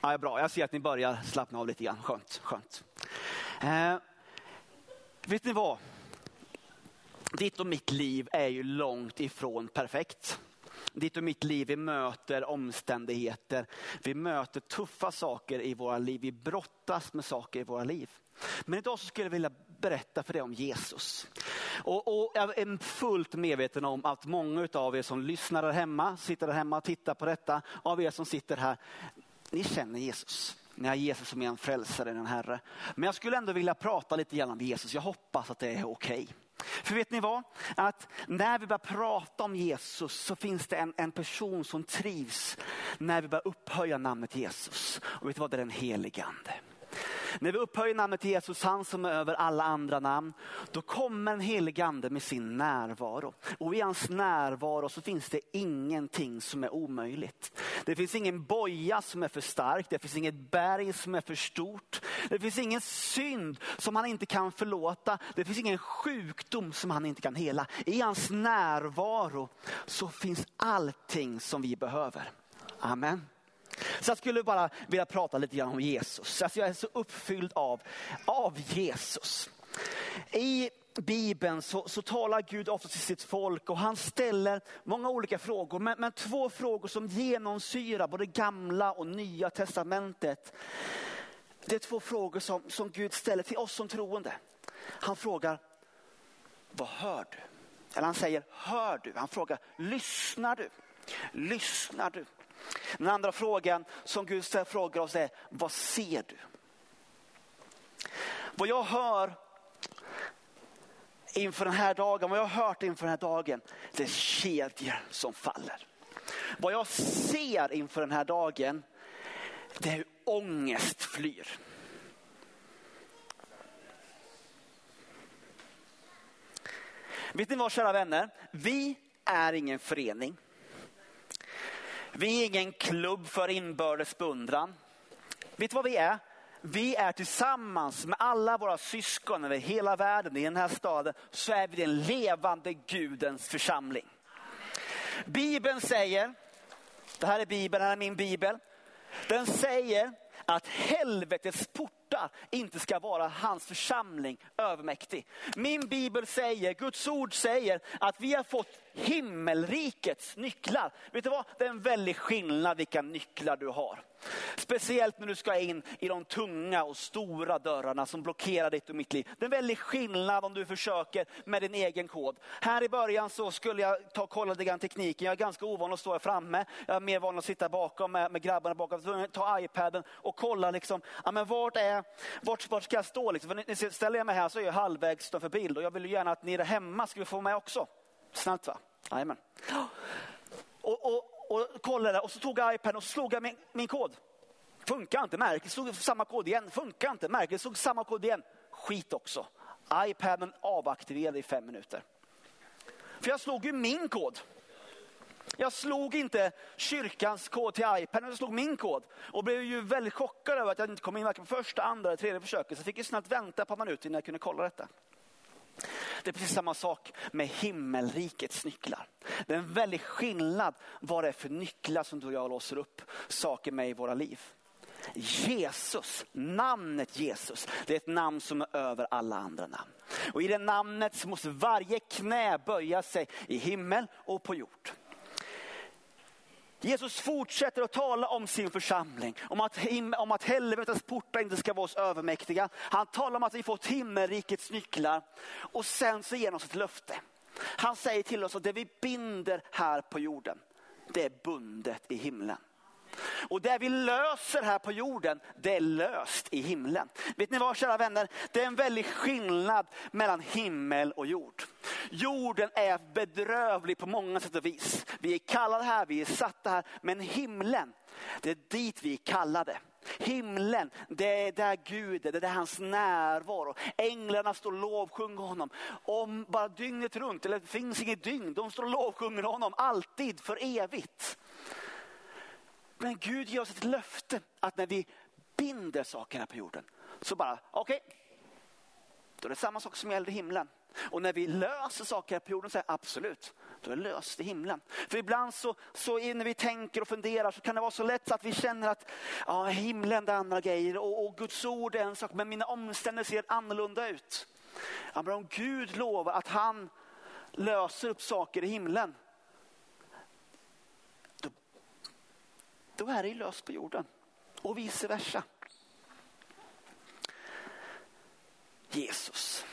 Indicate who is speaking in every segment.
Speaker 1: Ja, bra, jag ser att ni börjar slappna av lite grann. Skönt, skönt. Eh, vet ni vad? Ditt och mitt liv är ju långt ifrån perfekt. Ditt och mitt liv, vi möter omständigheter. Vi möter tuffa saker i våra liv. Vi brottas med saker i våra liv. Men idag så skulle jag vilja berätta för dig om Jesus. Och, och, jag är fullt medveten om att många av er som lyssnar där hemma, sitter där hemma och tittar på detta, av er som sitter här, ni känner Jesus. Ni har Jesus som er frälsare, en herre. Men jag skulle ändå vilja prata lite grann om Jesus. Jag hoppas att det är okej. Okay. För vet ni vad? Att när vi börjar prata om Jesus så finns det en, en person som trivs när vi börjar upphöja namnet Jesus. Och vet du vad? Det är den helige ande. När vi upphöjer namnet Jesus, han som är över alla andra namn, då kommer en helig ande med sin närvaro. Och i hans närvaro så finns det ingenting som är omöjligt. Det finns ingen boja som är för stark, det finns inget berg som är för stort. Det finns ingen synd som han inte kan förlåta. Det finns ingen sjukdom som han inte kan hela. I hans närvaro så finns allting som vi behöver. Amen. Så jag skulle bara vilja prata lite grann om Jesus. Alltså jag är så uppfylld av, av Jesus. I Bibeln så, så talar Gud ofta till sitt folk och han ställer många olika frågor. Men, men två frågor som genomsyrar både gamla och nya testamentet. Det är två frågor som, som Gud ställer till oss som troende. Han frågar, vad hör du? Eller han säger, hör du? Han frågar, lyssnar du? Lyssnar du? Den andra frågan som Gud frågar oss är, vad ser du? Vad jag hör inför den här dagen, vad jag har hört inför den här dagen, det är kedjor som faller. Vad jag ser inför den här dagen, det är hur ångest flyr. Vet ni vad kära vänner? Vi är ingen förening. Vi är ingen klubb för inbördes beundran. Vet du vad vi är? Vi är tillsammans med alla våra syskon över hela världen, i den här staden, så är vi den levande Gudens församling. Bibeln säger, det här är Bibeln, det här är min bibel. Den säger att helvetets portar inte ska vara hans församling övermäktig. Min bibel säger, Guds ord säger att vi har fått himmelrikets nycklar. Vet du vad? Det är en väldig skillnad vilka nycklar du har. Speciellt när du ska in i de tunga och stora dörrarna som blockerar ditt och mitt liv. Det är en väldig skillnad om du försöker med din egen kod. Här i början så skulle jag ta och kolla lite grann tekniken. Jag är ganska ovan att stå här framme. Jag är mer van att sitta bakom med, med grabbarna bakom. Så ta iPaden och kolla liksom, ja, men vart, är, vart, vart ska jag stå? Liksom? För ni, ställer jag mig här så är jag halvvägs för bild och jag vill ju gärna att ni där hemma ska få med också. Snällt va? Jajamän. Och, och, och kollade och så tog jag iPaden och slog jag min, min kod. Funkar inte, märket slog samma kod igen. Funkar inte, märket slog samma kod igen. Skit också. iPaden avaktiverade i fem minuter. För jag slog ju min kod. Jag slog inte kyrkans kod till iPaden, jag slog min kod. Och blev ju väldigt chockad över att jag inte kom in varken på första, andra eller tredje försöket. Så jag fick ju snabbt vänta ett par minuter innan jag kunde kolla detta. Det är precis samma sak med himmelrikets nycklar. Det är en väldig skillnad vad det är för nycklar som du och jag låser upp saker med i våra liv. Jesus, namnet Jesus, det är ett namn som är över alla andra namn. Och i det namnet så måste varje knä böja sig i himmel och på jord. Jesus fortsätter att tala om sin församling, om att, om att helvetets portar inte ska vara oss övermäktiga. Han talar om att vi fått himmelrikets nycklar och sen så ger han oss ett löfte. Han säger till oss att det vi binder här på jorden, det är bundet i himlen. Och det vi löser här på jorden, det är löst i himlen. Vet ni vad kära vänner? Det är en väldig skillnad mellan himmel och jord. Jorden är bedrövlig på många sätt och vis. Vi är kallade här, vi är satta här. Men himlen, det är dit vi är kallade. Himlen, det är där Gud är, det är där hans närvaro. Änglarna står och lovsjunger honom. Om bara dygnet runt, eller det finns inget dygn, de står och lovsjunger honom alltid för evigt. Men Gud ger oss ett löfte att när vi binder saker här på jorden så bara, okej, okay, då är det samma sak som gäller i himlen. Och när vi löser saker här på jorden så är absolut, då är det löst i himlen. För ibland så, så när vi tänker och funderar så kan det vara så lätt att vi känner att ja, himlen det är andra grejer och, och Guds ord är en sak men mina omständigheter ser annorlunda ut. Ja, men om Gud lovar att han löser upp saker i himlen. Då, då är det ju löst på jorden och vice versa. Jesus.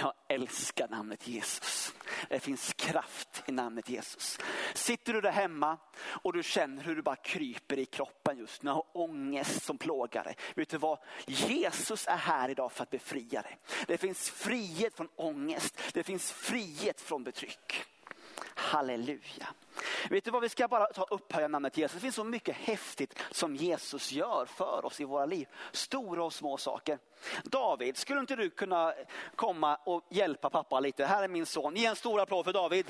Speaker 1: Jag älskar namnet Jesus. Det finns kraft i namnet Jesus. Sitter du där hemma och du känner hur du bara kryper i kroppen just nu, har ångest som plågar dig. Vet du vad? Jesus är här idag för att befria dig. Det finns frihet från ångest. Det finns frihet från betryck. Halleluja. Vet du vad, vi ska bara ta upphöja namnet Jesus. Det finns så mycket häftigt som Jesus gör för oss i våra liv. Stora och små saker. David, skulle inte du kunna komma och hjälpa pappa lite? Här är min son. Ge en stor applåd för David.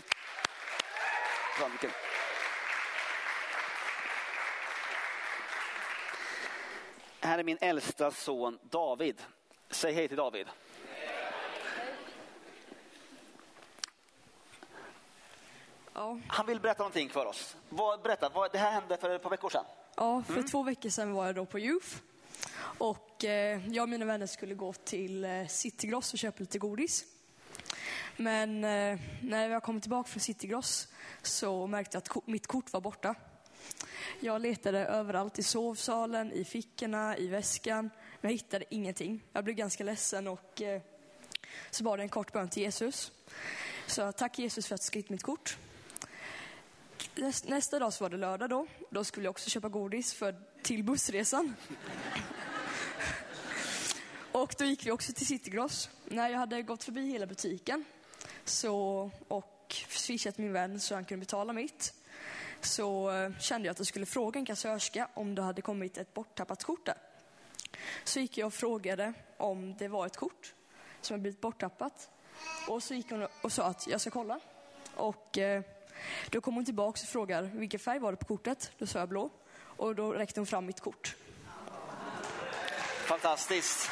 Speaker 1: Här är min äldsta son David. Säg hej till David.
Speaker 2: Ja.
Speaker 1: Han vill berätta någonting för oss. Vad, berätta, vad, det här hände för ett par veckor sedan.
Speaker 2: Ja, för två veckor sedan var jag då på Youth. Och eh, jag och mina vänner skulle gå till eh, Citygross och köpa lite godis. Men eh, när jag kom tillbaka från Citygross så märkte jag att ko- mitt kort var borta. Jag letade överallt i sovsalen, i fickorna, i väskan. Men jag hittade ingenting. Jag blev ganska ledsen och eh, så bad jag en kort bön till Jesus. Så tack Jesus för att du skrivit mitt kort. Nästa dag så var det lördag då. Då skulle jag också köpa godis för, till bussresan. Och då gick vi också till Citygross. När jag hade gått förbi hela butiken så, och swishat min vän så han kunde betala mitt så eh, kände jag att jag skulle fråga en kassörska om det hade kommit ett borttappat kort där. Så gick jag och frågade om det var ett kort som hade blivit borttappat. Och så gick hon och sa att jag ska kolla. Och eh, då kom hon tillbaka och frågade vilken färg var det på kortet. Då sa jag blå. Och då räckte hon fram mitt kort.
Speaker 1: Fantastiskt.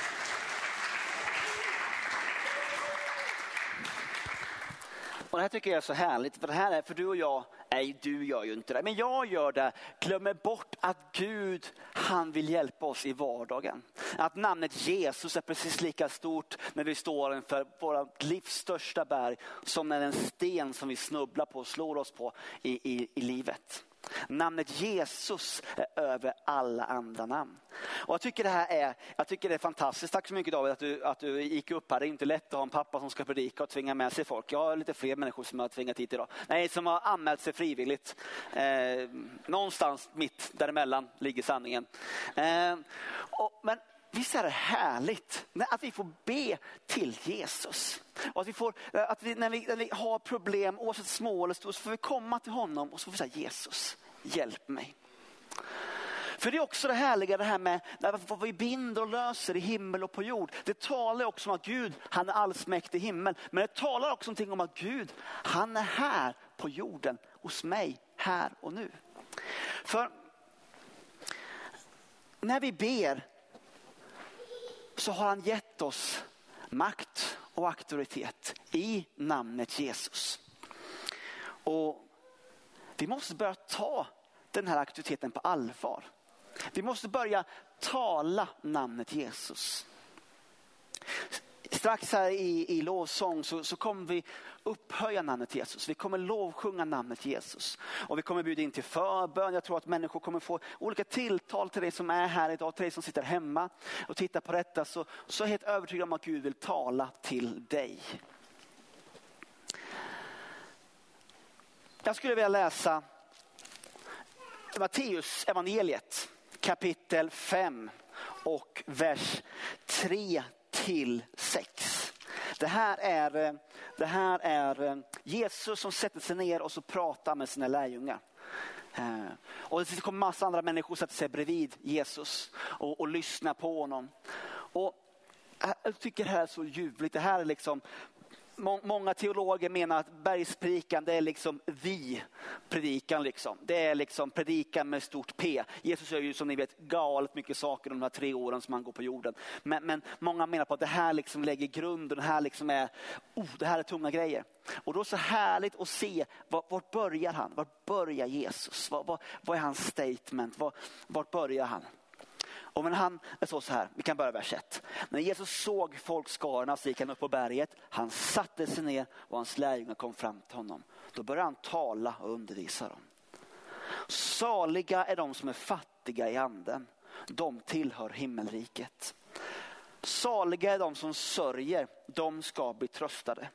Speaker 1: Och det här tycker jag är så härligt, för det här är för du och jag, nej du gör ju inte det, men jag gör det, glömmer bort att Gud, han vill hjälpa oss i vardagen. Att namnet Jesus är precis lika stort när vi står inför våra livs största berg som när en sten som vi snubblar på och slår oss på i, i, i livet. Namnet Jesus är över alla andra namn. Och jag tycker det här är, jag tycker det är fantastiskt. Tack så mycket David att du, att du gick upp här. Det är inte lätt att ha en pappa som ska predika och tvinga med sig folk. Jag har lite fler människor som jag har tvingat hit idag. Nej, som har anmält sig frivilligt. Eh, någonstans mitt däremellan ligger sanningen. Eh, och, men Visst är det härligt att vi får be till Jesus. Och att vi får, att vi, när, vi, när vi har problem, oavsett små eller stora, så får vi komma till honom och så får vi säga Jesus, hjälp mig. För det är också det härliga det här med vad vi binder och löser i himmel och på jord. Det talar också om att Gud, han är allsmäktig i himmel. Men det talar också någonting om att Gud, han är här på jorden hos mig, här och nu. För när vi ber så har han gett oss makt och auktoritet i namnet Jesus. Och vi måste börja ta den här auktoriteten på allvar. Vi måste börja tala namnet Jesus. Strax här i, i lovsång så, så kommer vi upphöja namnet Jesus. Vi kommer lovsjunga namnet Jesus. Och vi kommer bjuda in till förbön. Jag tror att människor kommer få olika tilltal till dig som är här idag, till dig som sitter hemma och tittar på detta. Så, så är jag helt övertygad om att Gud vill tala till dig. Jag skulle vilja läsa Matteus evangeliet kapitel 5 och vers 3 till sex. Det här är, eh, det här är eh, Jesus som sätter sig ner och så pratar med sina lärjungar. Eh, och det kommer massa andra människor sätter sig bredvid Jesus och, och lyssnar på honom. Och jag tycker det här är så ljuvligt. Det här är liksom må, många teologer menar att bergspredikan det är liksom vi predikan. Liksom. Det är liksom predikan med stort P. Jesus gör ju som ni vet galet mycket saker de här tre åren som han går på jorden. Men, men många menar på att det här liksom lägger grunden. Det här, liksom är, oh, det här är tunga grejer. Och då är det så härligt att se vart, vart börjar han? Vart börjar Jesus? Vad, vad, vad är hans statement? Vart, vart börjar han? Och men han, det står så här, vi kan börja vers 1. När Jesus såg folkskarorna så gick han upp på berget. Han satte sig ner och hans lärjungar kom fram till honom. Då började han tala och undervisa dem. Saliga är de som är fattiga i anden. De tillhör himmelriket. Saliga är de som sörjer. De ska bli tröstade.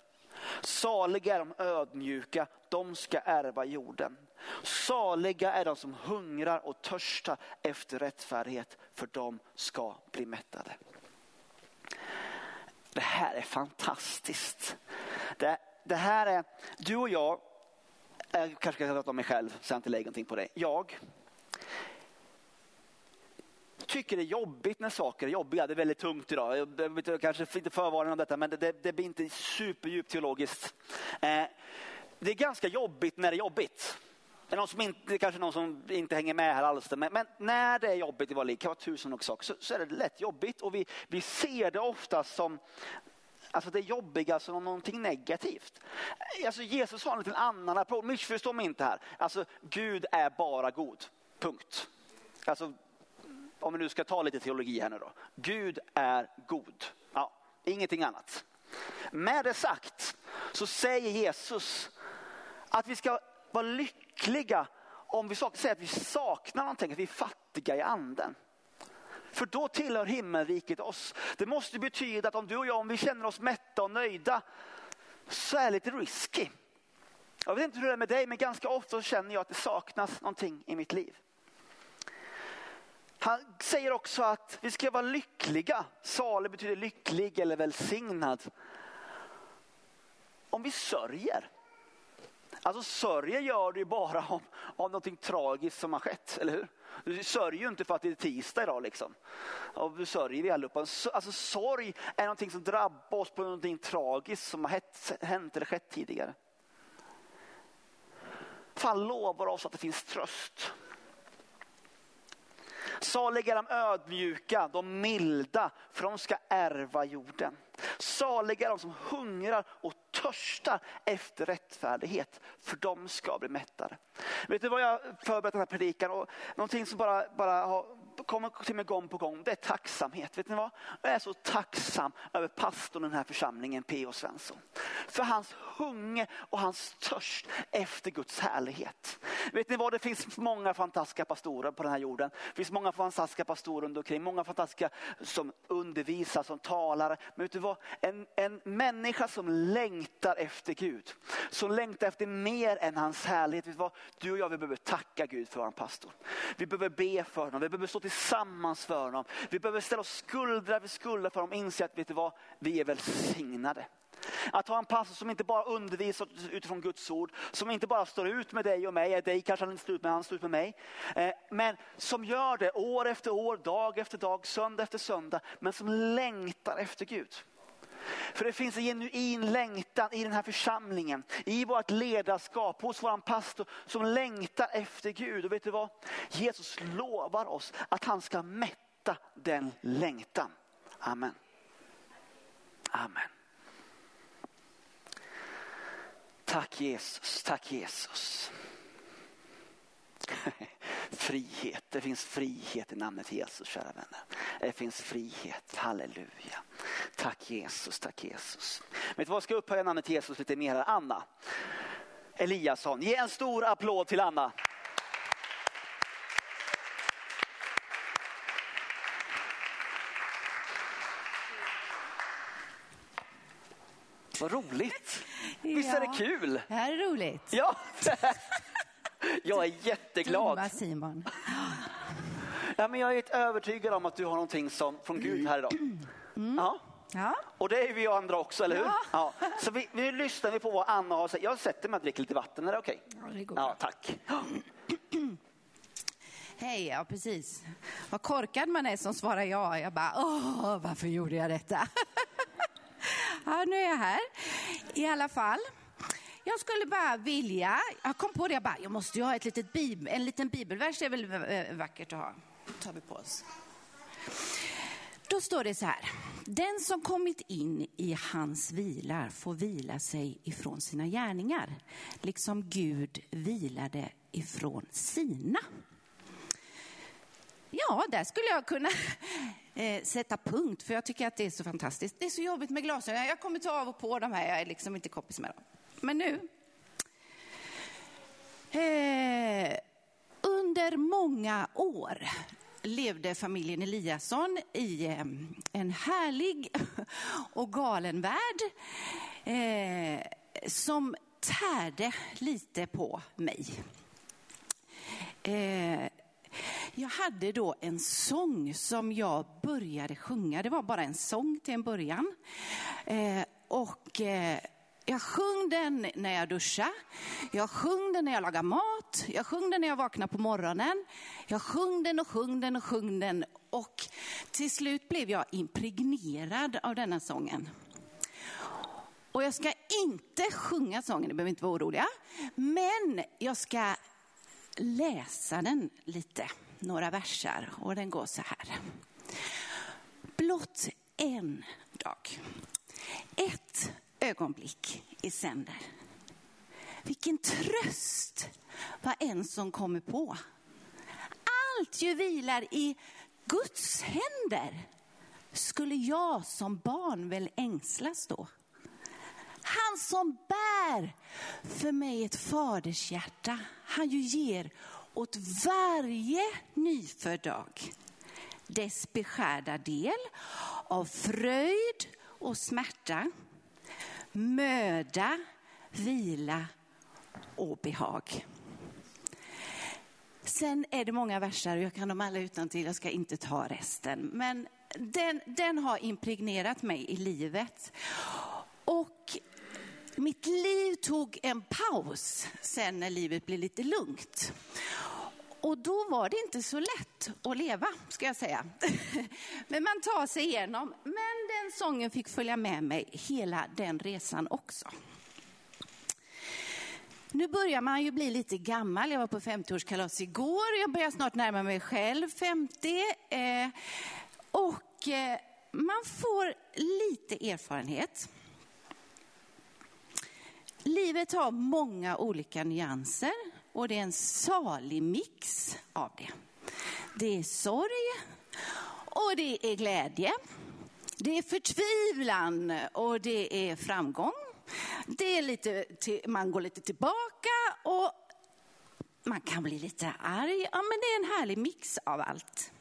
Speaker 1: Saliga är de ödmjuka. De ska ärva jorden. Saliga är de som hungrar och törstar efter rättfärdighet, för de ska bli mättade. Det här är fantastiskt. Det, det här är, du och jag, jag kanske ska prata om mig själv så jag inte lägger någonting på dig. Jag tycker det är jobbigt när saker är jobbiga. Det är väldigt tungt idag. Jag kanske inte förvarning om detta men det, det, det blir inte superdjupt teologiskt. Eh, det är ganska jobbigt när det är jobbigt. Det är, någon som inte, är kanske någon som inte hänger med här alls. Men, men när det är jobbigt i våra liv, det kan vara tusen och saker, så, så, är det lätt jobbigt. Och vi, vi ser det ofta som Alltså det jobbiga som någonting negativt. Alltså Jesus har en liten annan approach. Missförstå mig inte här. Alltså Gud är bara god. Punkt. Alltså, om vi nu ska ta lite teologi här nu då. Gud är god. Ja, ingenting annat. Med det sagt så säger Jesus att vi ska vara lyckliga om vi säger att vi saknar någonting, att vi är fattiga i anden. För då tillhör himmelriket oss. Det måste betyda att om du och jag, om vi känner oss mätta och nöjda, så är det lite risky. Jag vet inte hur det är med dig, men ganska ofta känner jag att det saknas någonting i mitt liv. Han säger också att vi ska vara lyckliga. Salig betyder lycklig eller välsignad. Om vi sörjer. Alltså sörjer gör du ju bara om, om någonting tragiskt som har skett, eller hur? Du sörjer ju inte för att det är tisdag idag liksom. Och du sörjer vi allihopa. Alltså sorg är någonting som drabbar oss på någonting tragiskt som har hänt eller skett tidigare. Fan lovar oss att det finns tröst. Saliga är de ödmjuka, de milda, för de ska ärva jorden. Saliga är de som hungrar och törstar efter rättfärdighet, för de ska bli mättade. Vet du vad jag förberett den här predikan och någonting som bara, bara har kommer till mig gång på gång, det är tacksamhet. Vet ni vad? Jag är så tacksam över pastorn i den här församlingen, P.O. Svensson. För hans hunger och hans törst efter Guds härlighet. Vet ni vad, det finns många fantastiska pastorer på den här jorden. Det finns många fantastiska pastorer runt omkring, många fantastiska som undervisar, som talar. Men vet du vad, en, en människa som längtar efter Gud, som längtar efter mer än hans härlighet. Vet du, vad? du och jag vi behöver tacka Gud för vår pastor. Vi behöver be för honom, vi behöver stå till tillsammans för honom. Vi behöver ställa oss skuldra vid skuldra för honom och inse att vet du vad, vi är välsignade. Att ha en pastor som inte bara undervisar utifrån Guds ord, som inte bara står ut med dig och mig, dig kanske han inte står ut med, han står ut med mig. Eh, men som gör det år efter år, dag efter dag, söndag efter söndag, men som längtar efter Gud. För det finns en genuin längtan i den här församlingen, i vårt ledarskap, hos vår pastor som längtar efter Gud. Och vet du vad? Jesus lovar oss att han ska mätta den längtan. Amen. Amen. Tack Jesus, tack Jesus. frihet, det finns frihet i namnet Jesus kära vänner. Det finns frihet, halleluja. Tack Jesus, tack Jesus. Vet du vad, ska upphöja namnet Jesus lite mer? Anna Eliasson. Ge en stor applåd till Anna. Vad roligt! Visst är det kul?
Speaker 3: Det här är roligt.
Speaker 1: Ja. Jag är jätteglad.
Speaker 3: Dumma Simon.
Speaker 1: Ja, men jag är övertygad om att du har någonting som, från Gud här idag.
Speaker 3: Mm.
Speaker 1: Ja.
Speaker 3: Ja.
Speaker 1: Och det är vi andra också, eller hur?
Speaker 3: Ja.
Speaker 1: Ja. Så vi, nu lyssnar vi på vad Anna har sagt. Jag sätter mig och dricker lite vatten, är det okej?
Speaker 3: Ja, det går
Speaker 1: Ja, tack.
Speaker 3: Hej, ja precis. Vad korkad man är som svarar ja. Jag bara, åh, varför gjorde jag detta? Ja, nu är jag här. I alla fall. Jag skulle bara vilja, jag kom på det, jag bara, jag måste ju ha ett litet bib, en liten bibelvers, det är väl eh, vackert att ha. tar vi på oss. Då står det så här. Den som kommit in i hans vilar får vila sig ifrån sina gärningar, liksom Gud vilade ifrån sina. Ja, där skulle jag kunna eh, sätta punkt, för jag tycker att det är så fantastiskt. Det är så jobbigt med glasögon. Jag kommer ta av och på de här, jag är liksom inte kompis med dem. Men nu. Eh, under många år levde familjen Eliasson i en härlig och galen värld eh, som tärde lite på mig. Eh, jag hade då en sång som jag började sjunga. Det var bara en sång till en början. Eh, och eh, jag sjöng den när jag duschade, jag sjöng den när jag lagade mat, jag sjöng den när jag vaknade på morgonen. Jag sjöng den och sjöng den och sjöng den och till slut blev jag impregnerad av denna sången. Och jag ska inte sjunga sången, ni behöver inte vara oroliga, men jag ska läsa den lite, några verser. och den går så här. Blott en dag, ett ögonblick i sänder. Vilken tröst vad en som kommer på. Allt ju vilar i Guds händer. Skulle jag som barn väl ängslas då? Han som bär för mig ett fadershjärta, han ju ger åt varje nyfödd dag dess beskärda del av fröjd och smärta möda, vila och behag. Sen är det många verser, jag kan dem alla utan till. jag ska inte ta resten. Men den, den har impregnerat mig i livet. Och mitt liv tog en paus sen när livet blev lite lugnt. Och då var det inte så lätt att leva, ska jag säga. Men man tar sig igenom. Men den sången fick följa med mig hela den resan också. Nu börjar man ju bli lite gammal. Jag var på 50-årskalas igår. Jag börjar snart närma mig själv 50. Eh, och eh, man får lite erfarenhet. Livet har många olika nyanser och det är en salig mix av det. Det är sorg och det är glädje. Det är förtvivlan och det är framgång. Det är lite, man går lite tillbaka och man kan bli lite arg. Ja, men det är en härlig mix av allt.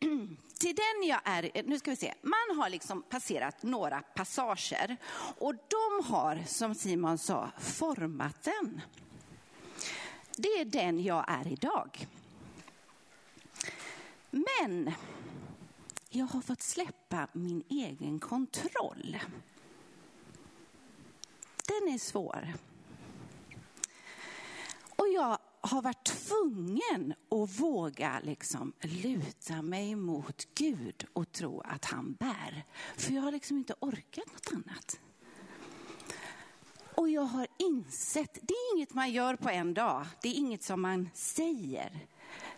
Speaker 3: till den jag är, nu ska vi se, man har liksom passerat några passager och de har, som Simon sa, format den. Det är den jag är idag. Men jag har fått släppa min egen kontroll. Den är svår. Och jag har varit tvungen att våga liksom luta mig mot Gud och tro att han bär. För jag har liksom inte orkat något annat. Och jag har insett, det är inget man gör på en dag. Det är inget som man säger.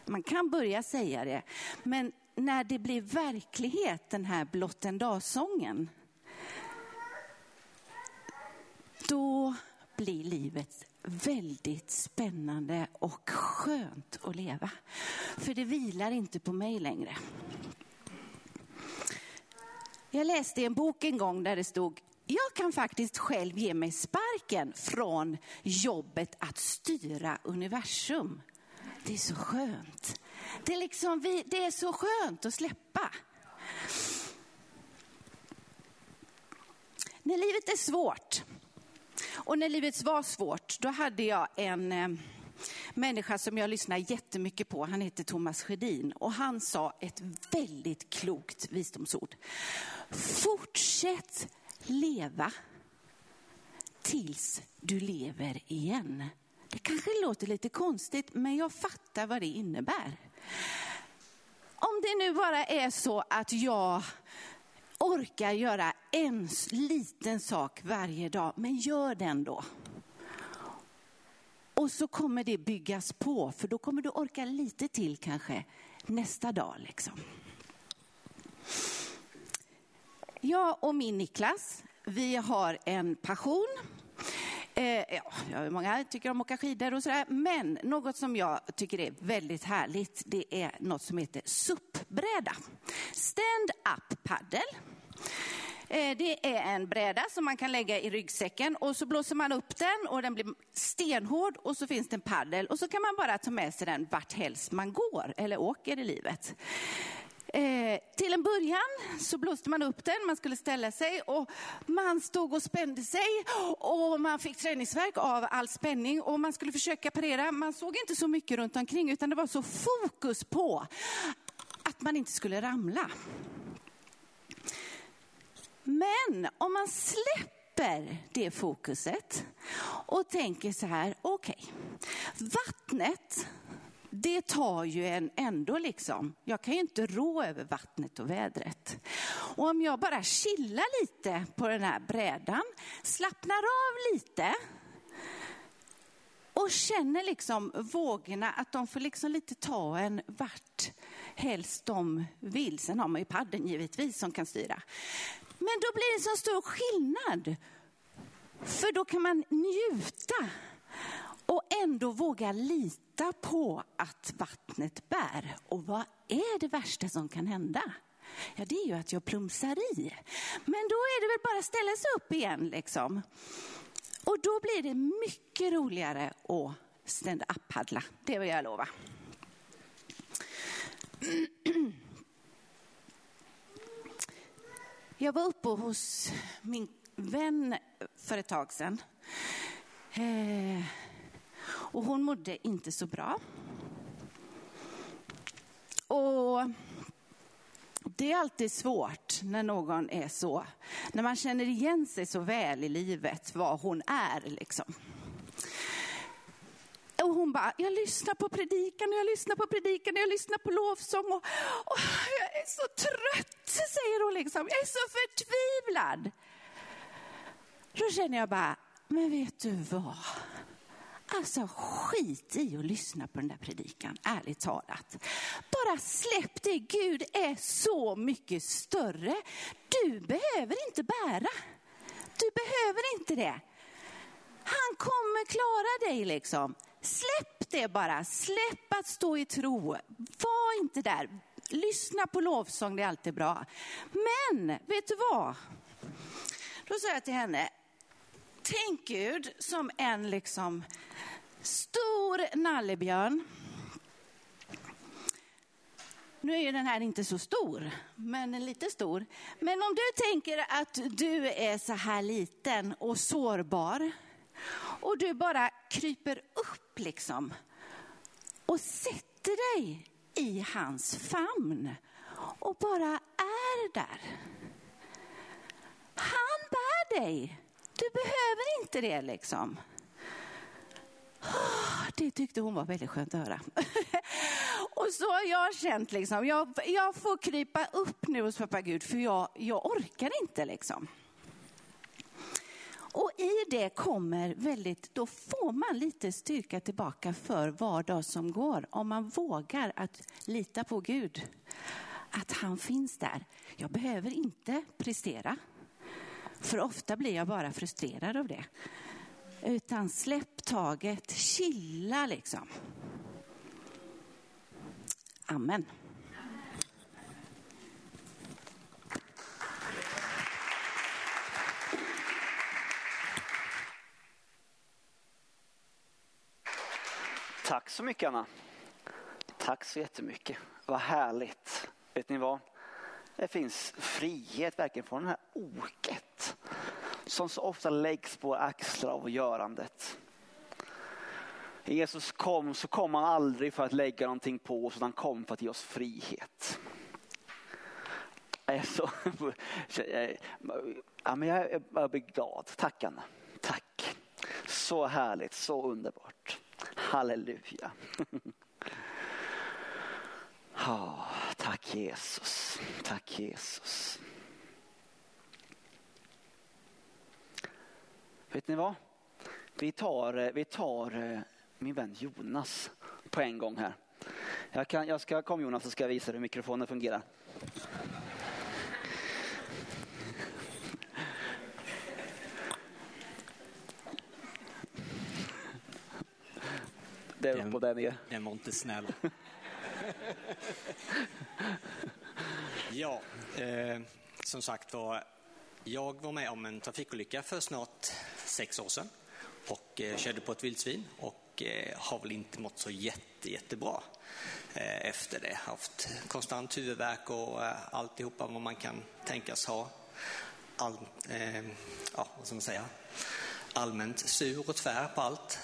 Speaker 3: Man kan börja säga det. Men när det blir verklighet, den här blott en dag-sången. Då blir livet väldigt spännande och skönt att leva. För det vilar inte på mig längre. Jag läste i en bok en gång där det stod jag kan faktiskt själv ge mig sparken från jobbet att styra universum. Det är så skönt. Det är, liksom, det är så skönt att släppa. När livet är svårt och när livet var svårt, då hade jag en eh, människa som jag lyssnar jättemycket på. Han heter Thomas Sjödin och han sa ett väldigt klokt visdomsord. Fortsätt leva tills du lever igen. Det kanske låter lite konstigt, men jag fattar vad det innebär. om det nu bara är så att jag orkar göra en liten sak varje dag, men gör den då. Och så kommer det byggas på, för då kommer du orka lite till kanske nästa dag. Liksom. Jag och min Niklas, vi har en passion. Eh, ja, många tycker om att åka skidor och sådär, men något som jag tycker är väldigt härligt, det är något som heter SUP-bräda. Stand-up paddle. Eh, det är en bräda som man kan lägga i ryggsäcken och så blåser man upp den och den blir stenhård och så finns det en paddel och så kan man bara ta med sig den vart helst man går eller åker i livet. Eh, till en början så blåste man upp den, man skulle ställa sig och man stod och spände sig och man fick träningsverk av all spänning och man skulle försöka parera. Man såg inte så mycket runt omkring utan det var så fokus på att man inte skulle ramla. Men om man släpper det fokuset och tänker så här, okej, okay, vattnet det tar ju en ändå liksom. Jag kan ju inte rå över vattnet och vädret. Och om jag bara chillar lite på den här brädan, slappnar av lite och känner liksom vågorna att de får liksom lite ta en vart helst de vill. Sen har man ju padden givetvis som kan styra. Men då blir det en så stor skillnad. För då kan man njuta och ändå våga lita på att vattnet bär. Och vad är det värsta som kan hända? Ja, det är ju att jag plumsar i. Men då är det väl bara att ställa sig upp igen liksom. Och då blir det mycket roligare att stand-up-paddla, det vill jag lova. Jag var uppe hos min vän för ett tag sedan. Eh, och hon mådde inte så bra. Och det är alltid svårt när någon är så, när man känner igen sig så väl i livet, vad hon är liksom. Och hon bara, jag lyssnar på predikan, jag lyssnar på predikan, jag lyssnar på lovsång och, och jag är så trött, säger hon liksom. Jag är så förtvivlad. Då känner jag bara, men vet du vad? Alltså skit i att lyssna på den där predikan, ärligt talat. Bara släpp det, Gud är så mycket större. Du behöver inte bära. Du behöver inte det. Han kommer klara dig liksom. Släpp det bara, släpp att stå i tro. Var inte där. Lyssna på lovsång, det är alltid bra. Men vet du vad? Då sa jag till henne, tänk Gud som en liksom stor nallebjörn. Nu är ju den här inte så stor, men lite stor. Men om du tänker att du är så här liten och sårbar och du bara kryper upp liksom och sätter dig i hans famn och bara är där. Han bär dig. Du behöver inte det liksom. Ah, det tyckte hon var väldigt skönt att höra. Och så har jag känt liksom, jag, jag får krypa upp nu hos pappa Gud för jag, jag orkar inte liksom. Och i det kommer väldigt, då får man lite styrka tillbaka för var dag som går. Om man vågar att lita på Gud. Att han finns där. Jag behöver inte prestera. För ofta blir jag bara frustrerad av det. Utan släpp taget, chilla liksom. Amen.
Speaker 1: Tack så mycket Anna. Tack så jättemycket. Vad härligt. Vet ni vad? Det finns frihet verkligen från det här oket som så ofta läggs på axlar av görandet. Jesus kom så kom han aldrig för att lägga någonting på oss utan han kom för att ge oss frihet. Jag är så, ja, men jag, jag blir glad. Tack Anna. Tack. Så härligt, så underbart. Halleluja. Oh, tack Jesus. Tack Jesus. Vet ni vad? Vi tar, eh, vi tar eh, min vän Jonas på en gång här. Jag, kan, jag ska, kom Jonas så ska jag visa hur mikrofonen fungerar. Det är upp och nere.
Speaker 4: Den var inte snäll. ja, eh, som sagt var, jag var med om en trafikolycka för snart sex år sedan och eh, körde på ett vildsvin och eh, har väl inte mått så jätte, jättebra eh, efter det. Haft konstant huvudvärk och eh, alltihopa vad man kan tänkas ha. All, eh, ja, vad ska man säga? Allmänt sur och tvär på allt.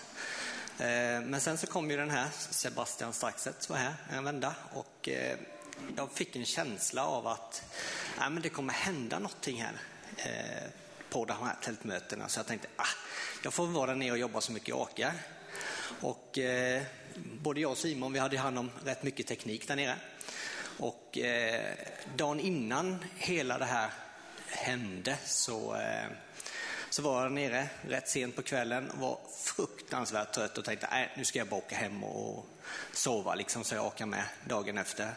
Speaker 4: Eh, men sen så kom ju den här, Sebastian Staxet var här en vända och eh, jag fick en känsla av att ja, men det kommer hända någonting här eh, på de här tältmötena. Så jag tänkte, ah, jag får vara där nere och jobba så mycket jag orkar. Och eh, både jag och Simon, vi hade hand om rätt mycket teknik där nere. Och dagen innan hela det här hände så så var jag nere rätt sent på kvällen och var fruktansvärt trött och tänkte nej, nu ska jag bara åka hem och sova liksom, så jag orkar med dagen efter.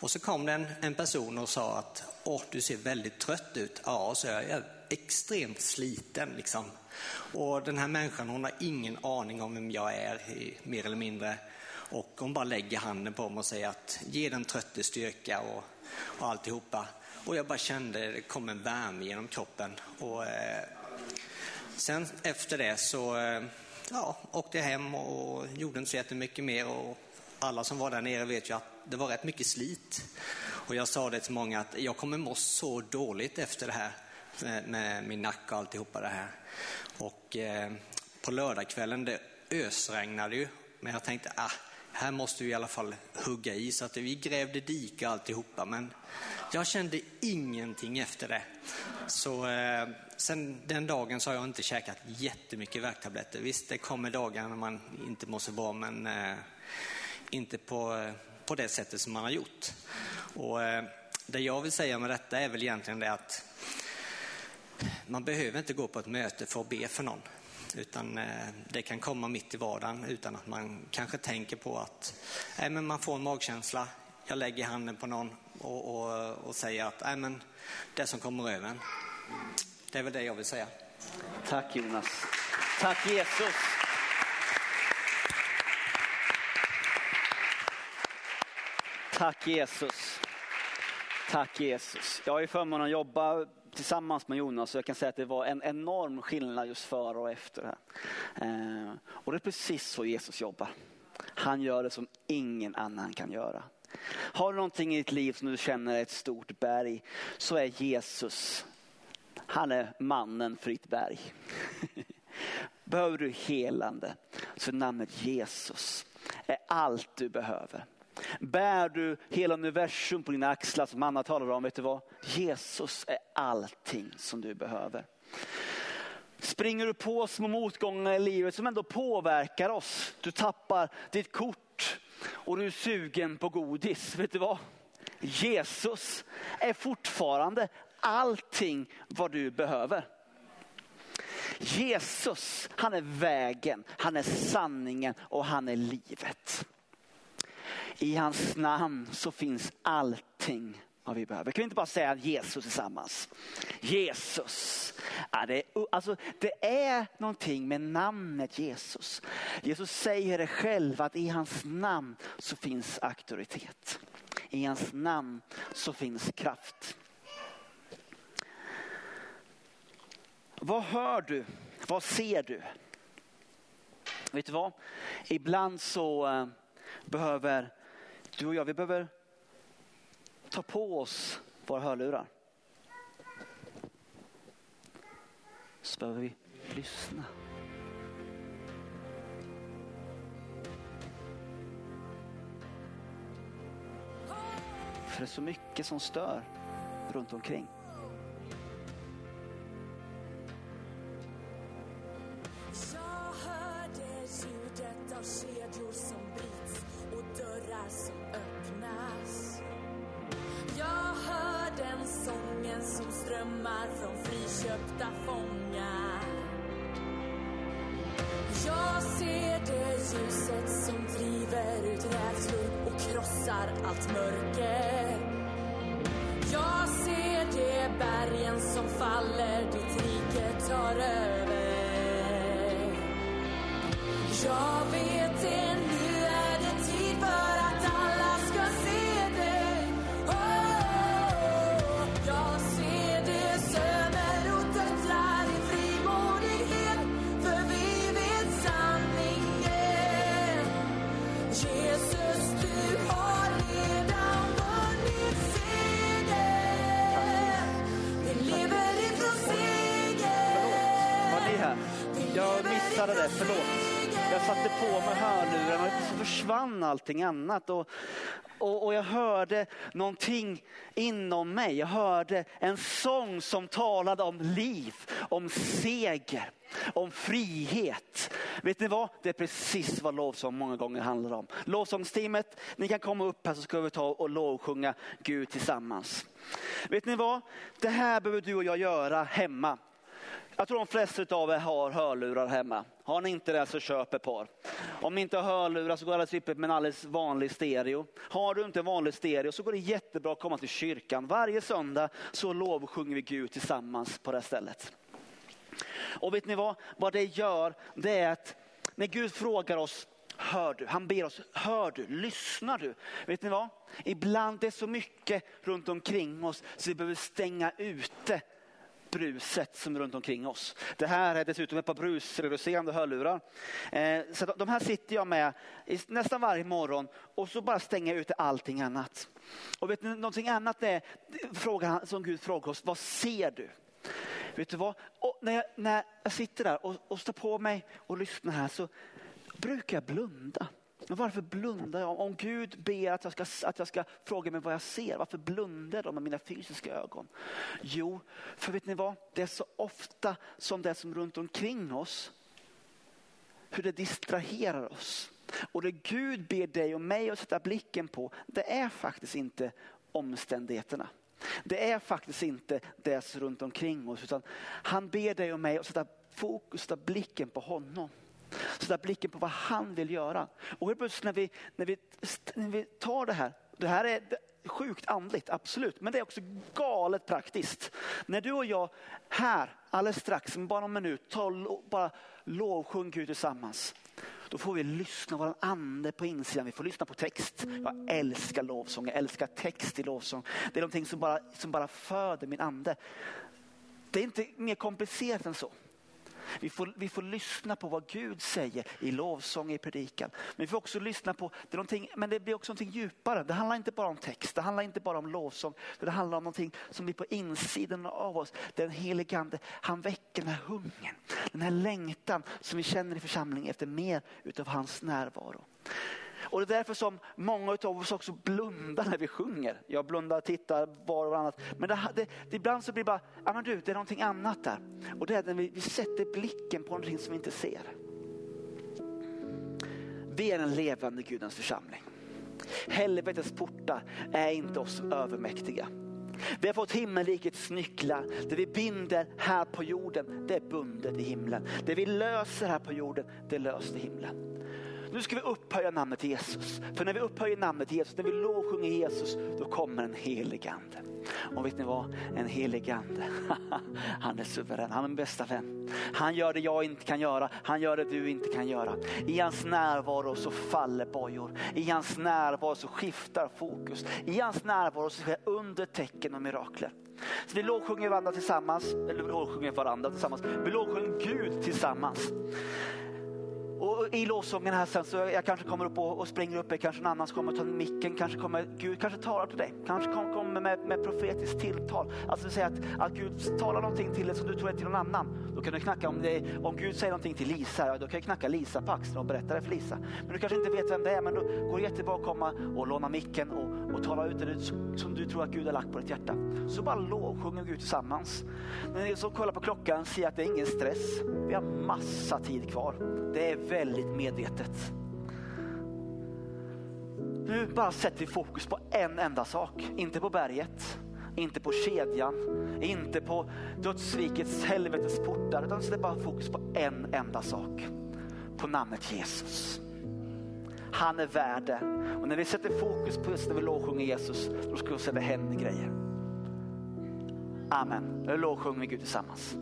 Speaker 4: Och så kom det en, en person och sa att Åh, du ser väldigt trött ut. Ja, så jag är extremt sliten. Liksom. Och den här människan hon har ingen aning om vem jag är, mer eller mindre. Och hon bara lägger handen på mig och säger att ge den trötte styrka och, och alltihopa. Och jag bara kände det kom en värme genom kroppen. Och, eh, Sen efter det så eh, ja, åkte jag hem och gjorde inte så jättemycket mer. Och alla som var där nere vet ju att det var rätt mycket slit. Och jag sa det till många att jag kommer må så dåligt efter det här eh, med min nacke och alltihopa det här. Och eh, på lördagskvällen, det ösregnade ju. Men jag tänkte, ah, här måste vi i alla fall hugga i. Så att vi grävde dike och alltihopa. Men jag kände ingenting efter det. Så eh, sen den dagen så har jag inte käkat jättemycket värktabletter. Visst, det kommer dagar när man inte mår så bra, men eh, inte på, eh, på det sättet som man har gjort. Och eh, det jag vill säga med detta är väl egentligen det att man behöver inte gå på ett möte för att be för någon. Utan eh, det kan komma mitt i vardagen utan att man kanske tänker på att nej, men man får en magkänsla. Jag lägger handen på någon och, och, och säger att nej, men det som kommer över en. Det är väl det jag vill säga.
Speaker 1: Tack Jonas. Tack Jesus. Tack Jesus. Tack Jesus. Jag har ju förmånen att jobba tillsammans med Jonas Så jag kan säga att det var en enorm skillnad just före och efter. Här. Eh, och det är precis så Jesus jobbar. Han gör det som ingen annan kan göra. Har du någonting i ditt liv som du känner är ett stort berg så är Jesus, han är mannen för ditt berg. Behöver du helande så namnet Jesus är allt du behöver. Bär du hela universum på dina axlar som Anna talar om, vet du vad? Jesus är allting som du behöver. Springer du på små motgångar i livet som ändå påverkar oss. Du tappar ditt kort och du är sugen på godis. Vet du vad? Jesus är fortfarande allting vad du behöver. Jesus, han är vägen, han är sanningen och han är livet. I hans namn så finns allting vad vi behöver. Kan vi inte bara säga Jesus tillsammans? Jesus. Ja, det, är, alltså, det är någonting med namnet Jesus. Jesus säger det själv att i hans namn så finns auktoritet. I hans namn så finns kraft. Vad hör du? Vad ser du? Vet du vad? Ibland så eh, behöver du och jag, vi behöver ta på oss våra hörlurar. Så behöver vi lyssna. För det är så mycket som stör runt omkring. Missade det, förlåt. Jag satte på mig hörlurarna och så försvann allting annat. Och, och, och jag hörde någonting inom mig. Jag hörde en sång som talade om liv, om seger, om frihet. Vet ni vad? Det är precis vad lovsång många gånger handlar om. Lovsångsteamet, ni kan komma upp här så ska vi ta och lovsjunga Gud tillsammans. Vet ni vad? Det här behöver du och jag göra hemma. Jag tror de flesta av er har hörlurar hemma. Har ni inte det så köp ett par. Om ni inte har hörlurar så går det alldeles med en alldeles vanlig stereo. Har du inte en vanlig stereo så går det jättebra att komma till kyrkan. Varje söndag så lovsjunger vi Gud tillsammans på det här stället. Och vet ni vad? Vad det gör, det är att när Gud frågar oss, hör du? Han ber oss, hör du? Lyssnar du? Vet ni vad? Ibland är det så mycket runt omkring oss så vi behöver stänga ute bruset som är runt omkring oss. Det här är dessutom ett par brusreducerande hörlurar. Eh, så de här sitter jag med nästan varje morgon och så bara stänger jag ute allting annat. Och vet ni, någonting annat är frågan som Gud frågar oss, vad ser du? Vet du vad? Och när, jag, när jag sitter där och, och står på mig och lyssnar här så brukar jag blunda. Men varför blundar jag? Om Gud ber att jag, ska, att jag ska fråga mig vad jag ser, varför blundar jag då med mina fysiska ögon? Jo, för vet ni vad? Det är så ofta som det som runt omkring oss, hur det distraherar oss. Och det Gud ber dig och mig att sätta blicken på, det är faktiskt inte omständigheterna. Det är faktiskt inte det som runt omkring oss, utan han ber dig och mig att sätta fokus, sätta blicken på honom. Sätta blicken på vad han vill göra. Och helt plötsligt när vi, när, vi, när vi tar det här, det här är sjukt andligt, absolut, men det är också galet praktiskt. När du och jag här alldeles strax, om bara en minut, tar bara lovsjung Gud tillsammans. Då får vi lyssna på vår ande på insidan. Vi får lyssna på text. Jag älskar lovsång, jag älskar text i lovsång. Det är någonting som bara, som bara föder min ande. Det är inte mer komplicerat än så. Vi får, vi får lyssna på vad Gud säger i lovsång, i predikan. Men vi får också lyssna på, det men det blir också någonting djupare. Det handlar inte bara om text, det handlar inte bara om lovsång. Det handlar om någonting som blir på insidan av oss. Den helige ande, han väcker den här hungern, den här längtan som vi känner i församlingen efter mer utav hans närvaro. Och det är därför som många av oss också blundar när vi sjunger. Jag blundar, tittar var och varannat. Men det, det, det, ibland så blir det bara, ja men du, det är någonting annat där. Och det är när vi, vi sätter blicken på någonting som vi inte ser. Vi är den levande Gudens församling. Helvetets portar är inte oss övermäktiga. Vi har fått himmelrikets nycklar. Det vi binder här på jorden, det är bundet i himlen. Det vi löser här på jorden, det är löst i himlen. Nu ska vi upphöja namnet Jesus. För när vi upphöjer namnet Jesus, när vi lovsjunger Jesus, då kommer en helig ande. Och vet ni vad? En helig ande, han är suverän, han är min bästa vän. Han gör det jag inte kan göra, han gör det du inte kan göra. I hans närvaro så faller bojor. I hans närvaro så skiftar fokus. I hans närvaro så sker under tecken och mirakler. Så vi lovsjunger varandra tillsammans, eller vi lovsjunger varandra tillsammans. Vi lovsjunger Gud tillsammans. Och i lovsången här sen så jag kanske kommer upp och, och springer upp, kanske en annan som kommer ta micken, kanske kommer Gud kanske talar till dig, kanske kommer med, med profetiskt tilltal. Alltså säga att, att Gud talar någonting till dig som du tror är till någon annan. Då kan du knacka om, det, om Gud säger någonting till Lisa, ja, då kan du knacka Lisa på axeln och berätta det för Lisa. Men du kanske inte vet vem det är, men då går det jättebra att komma och låna micken och, och tala ut det som du tror att Gud har lagt på ditt hjärta. Så bara lovsjunger Gud tillsammans. När ni så kollar på klockan, se att det är ingen stress. Vi har massa tid kvar. Det är väldigt medvetet. Nu bara sätter vi fokus på en enda sak, inte på berget,
Speaker 5: inte på kedjan, inte på dödsrikets helvetes portar, utan sätter bara fokus på en enda sak, på namnet Jesus. Han är värd det. Och när vi sätter fokus på just när vi lovsjunger Jesus, då ska vi se det händer grejer. Amen. Nu lovsjunger vi Gud tillsammans.